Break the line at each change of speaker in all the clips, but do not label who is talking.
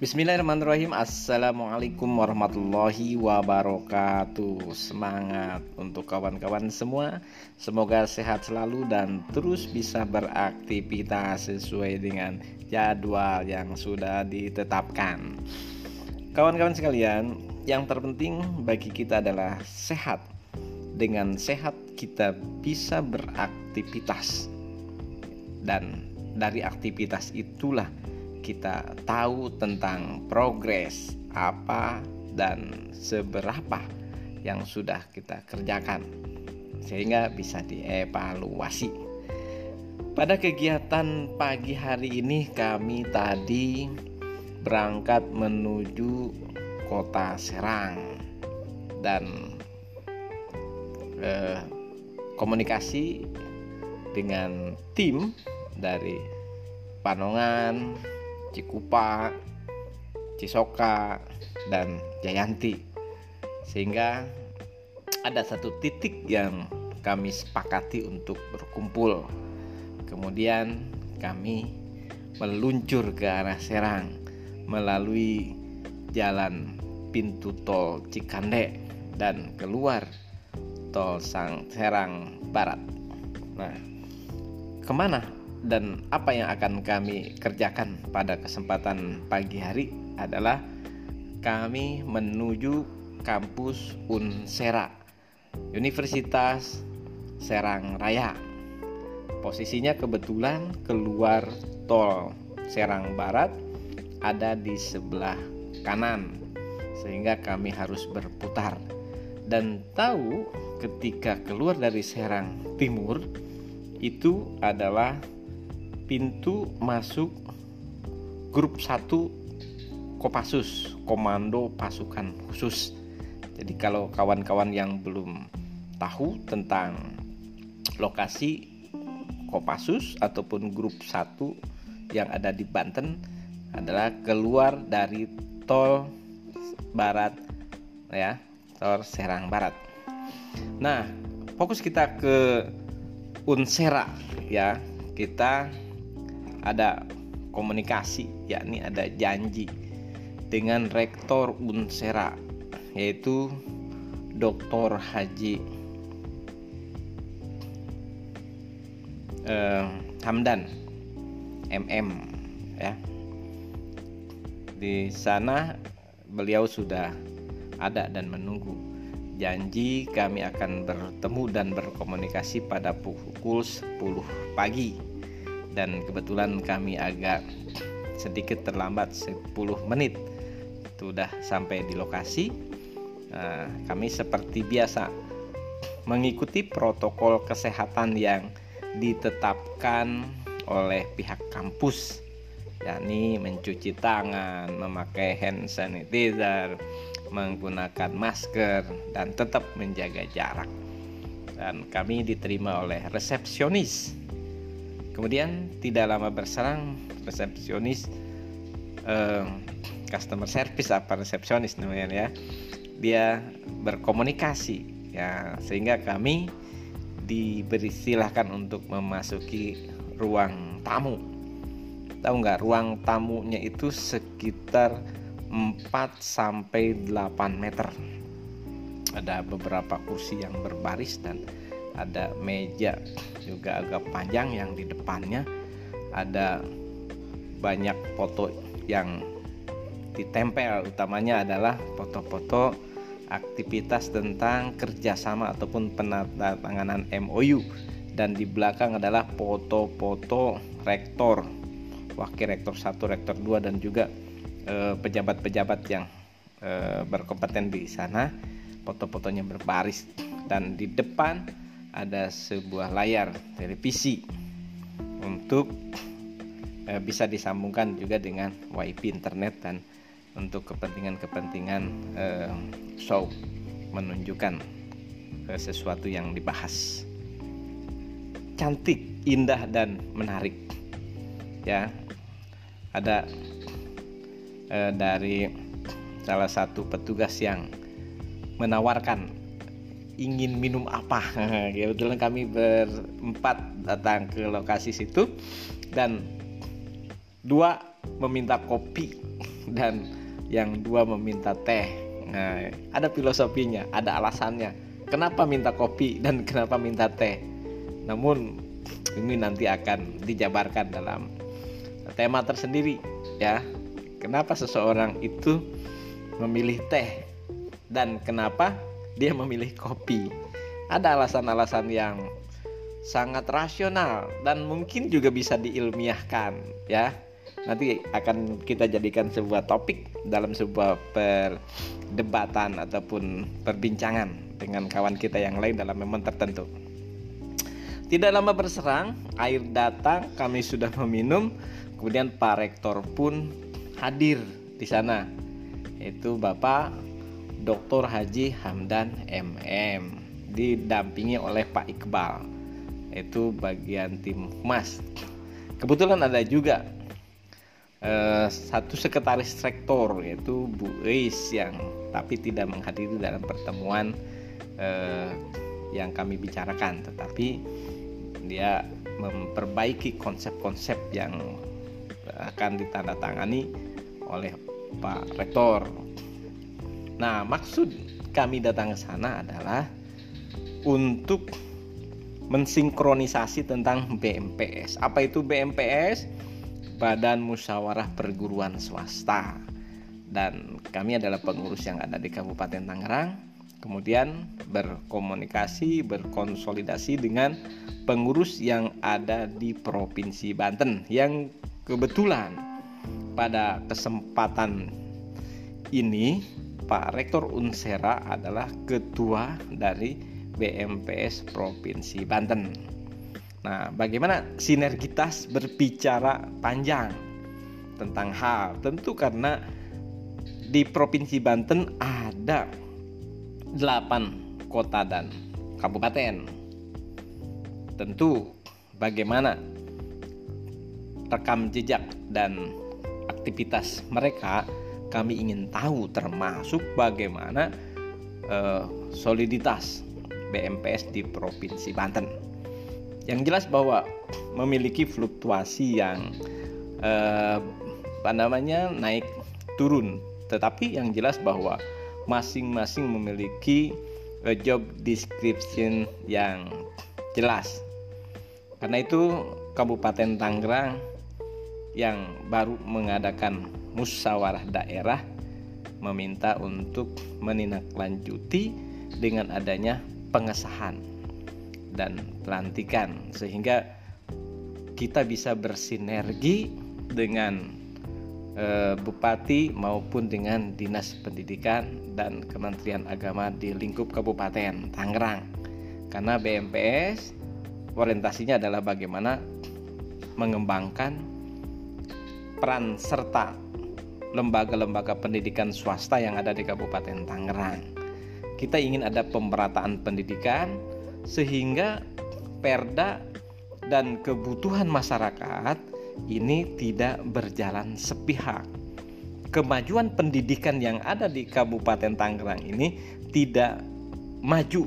Bismillahirrahmanirrahim. Assalamualaikum warahmatullahi wabarakatuh. Semangat untuk kawan-kawan semua. Semoga sehat selalu dan terus bisa beraktivitas sesuai dengan jadwal yang sudah ditetapkan. Kawan-kawan sekalian Yang terpenting bagi kita adalah sehat. Dengan sehat kita bisa beraktivitas. Dan dari aktivitas itulah kita tahu tentang progres apa dan seberapa yang sudah kita kerjakan sehingga bisa dievaluasi. Pada kegiatan pagi hari ini kami tadi berangkat menuju kota Serang dan eh, komunikasi dengan tim dari Panongan, Cikupa, Cisoka, dan Jayanti. Sehingga ada satu titik yang kami sepakati untuk berkumpul. Kemudian kami meluncur ke arah Serang melalui jalan pintu tol Cikande dan keluar tol Sang Serang Barat. Nah, ke mana dan apa yang akan kami kerjakan pada kesempatan pagi hari adalah kami menuju kampus Unsera Universitas Serang Raya. Posisinya kebetulan keluar tol Serang Barat ada di sebelah kanan sehingga kami harus berputar dan tahu ketika keluar dari Serang Timur itu adalah pintu masuk grup 1 Kopassus, Komando Pasukan Khusus. Jadi kalau kawan-kawan yang belum tahu tentang lokasi Kopassus ataupun grup 1 yang ada di Banten adalah keluar dari tol barat ya, tol Serang Barat. Nah, fokus kita ke Unsera ya. Kita ada komunikasi yakni ada janji dengan rektor Unsera yaitu Dr. Haji eh, Hamdan MM ya di sana beliau sudah ada dan menunggu janji kami akan bertemu dan berkomunikasi pada pukul 10 pagi dan kebetulan kami agak sedikit terlambat 10 menit. Sudah sampai di lokasi. Nah, kami seperti biasa mengikuti protokol kesehatan yang ditetapkan oleh pihak kampus yakni mencuci tangan, memakai hand sanitizer, menggunakan masker dan tetap menjaga jarak. Dan kami diterima oleh resepsionis kemudian tidak lama berserang resepsionis eh, customer service apa resepsionis namanya ya dia berkomunikasi ya sehingga kami diberi silahkan untuk memasuki ruang tamu. Tahu nggak ruang tamunya itu sekitar 4 sampai 8 meter. Ada beberapa kursi yang berbaris dan ada meja juga agak panjang yang di depannya. Ada banyak foto yang ditempel. Utamanya adalah foto-foto aktivitas tentang kerjasama ataupun penandatanganan MOU dan di belakang adalah foto-foto rektor wakil rektor 1 rektor 2 dan juga eh, pejabat-pejabat yang e, berkompeten di sana. Foto-fotonya berbaris. Dan di depan ada sebuah layar televisi untuk e, bisa disambungkan juga dengan wifi internet dan untuk kepentingan-kepentingan e, show menunjukkan e, sesuatu yang dibahas. Cantik indah dan menarik. Ya ada e, dari salah satu petugas yang menawarkan ingin minum apa kebetulan kami berempat datang ke lokasi situ dan dua meminta kopi dan yang dua meminta teh. Nah, ada filosofinya, ada alasannya. Kenapa minta kopi dan kenapa minta teh? Namun ini nanti akan dijabarkan dalam tema tersendiri ya. Kenapa seseorang itu memilih teh dan kenapa dia memilih kopi? Ada alasan-alasan yang sangat rasional dan mungkin juga bisa diilmiahkan ya nanti akan kita jadikan sebuah topik dalam sebuah perdebatan ataupun perbincangan dengan kawan kita yang lain dalam momen tertentu. Tidak lama berserang, air datang, kami sudah meminum, kemudian Pak Rektor pun hadir di sana. Itu Bapak Dr. Haji Hamdan MM didampingi oleh Pak Iqbal. Itu bagian tim Mas. Kebetulan ada juga Eh, satu sekretaris rektor yaitu Bu Reis yang tapi tidak menghadiri dalam pertemuan uh, yang kami bicarakan tetapi dia memperbaiki konsep-konsep yang akan ditandatangani oleh Pak Rektor. Nah, maksud kami datang ke sana adalah untuk mensinkronisasi tentang BMPS. Apa itu BMPS? Badan Musyawarah Perguruan Swasta dan kami adalah pengurus yang ada di Kabupaten Tangerang kemudian berkomunikasi berkonsolidasi dengan pengurus yang ada di Provinsi Banten yang kebetulan pada kesempatan ini Pak Rektor Unsera adalah ketua dari BMPS Provinsi Banten. Nah, bagaimana sinergitas berbicara panjang tentang hal? Tentu karena di Provinsi Banten ada 8 kota dan kabupaten. Tentu bagaimana rekam jejak dan aktivitas mereka kami ingin tahu termasuk bagaimana uh, soliditas BMPS di Provinsi Banten. Yang jelas bahwa memiliki fluktuasi yang eh, apa namanya naik turun, tetapi yang jelas bahwa masing-masing memiliki eh, job description yang jelas. Karena itu Kabupaten Tangerang yang baru mengadakan musyawarah daerah meminta untuk menindaklanjuti dengan adanya pengesahan dan pelantikan sehingga kita bisa bersinergi dengan e, bupati maupun dengan dinas pendidikan dan Kementerian Agama di lingkup Kabupaten Tangerang. Karena BMPS orientasinya adalah bagaimana mengembangkan peran serta lembaga-lembaga pendidikan swasta yang ada di Kabupaten Tangerang. Kita ingin ada pemerataan pendidikan, sehingga perda dan kebutuhan masyarakat ini tidak berjalan sepihak. Kemajuan pendidikan yang ada di Kabupaten Tangerang ini tidak maju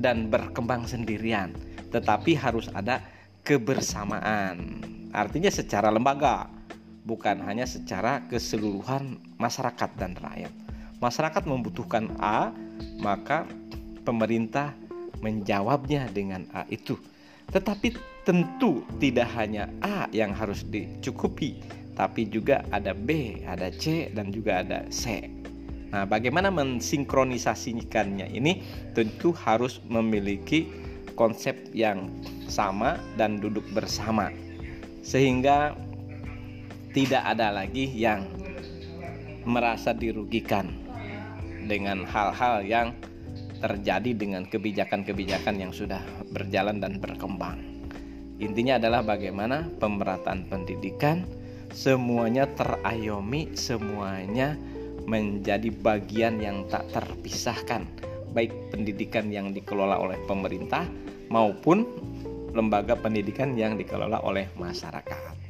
dan berkembang sendirian, tetapi harus ada kebersamaan. Artinya secara lembaga, bukan hanya secara keseluruhan masyarakat dan rakyat. Masyarakat membutuhkan A, maka pemerintah menjawabnya dengan A itu. Tetapi tentu tidak hanya A yang harus dicukupi, tapi juga ada B, ada C, dan juga ada C. Nah, bagaimana mensinkronisasikannya ini tentu harus memiliki konsep yang sama dan duduk bersama. Sehingga tidak ada lagi yang merasa dirugikan dengan hal-hal yang terjadi dengan kebijakan-kebijakan yang sudah berjalan dan berkembang. Intinya adalah bagaimana pemerataan pendidikan semuanya terayomi, semuanya menjadi bagian yang tak terpisahkan, baik pendidikan yang dikelola oleh pemerintah maupun lembaga pendidikan yang dikelola oleh masyarakat.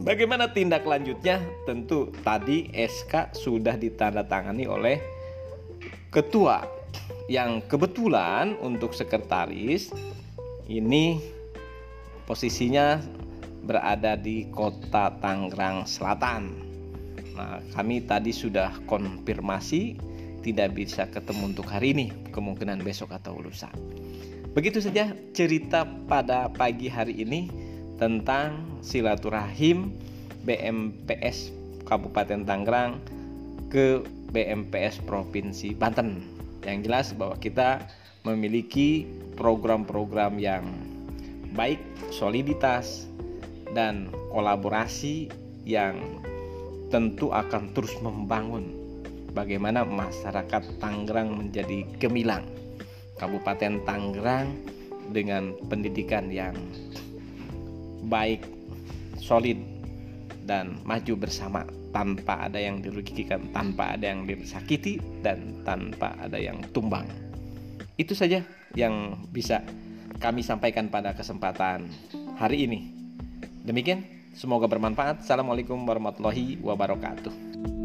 Bagaimana tindak lanjutnya? Tentu tadi SK sudah ditandatangani oleh ketua yang kebetulan untuk sekretaris ini posisinya berada di kota Tangerang Selatan. Nah, kami tadi sudah konfirmasi tidak bisa ketemu untuk hari ini, kemungkinan besok atau lusa. Begitu saja cerita pada pagi hari ini tentang silaturahim BMPS Kabupaten Tangerang ke BMPS Provinsi Banten. Yang jelas bahwa kita memiliki program-program yang baik, soliditas, dan kolaborasi yang tentu akan terus membangun bagaimana masyarakat Tangerang menjadi gemilang. Kabupaten Tangerang dengan pendidikan yang baik, solid, dan maju bersama tanpa ada yang dirugikan, tanpa ada yang disakiti, dan tanpa ada yang tumbang. Itu saja yang bisa kami sampaikan pada kesempatan hari ini. Demikian, semoga bermanfaat. Assalamualaikum warahmatullahi wabarakatuh.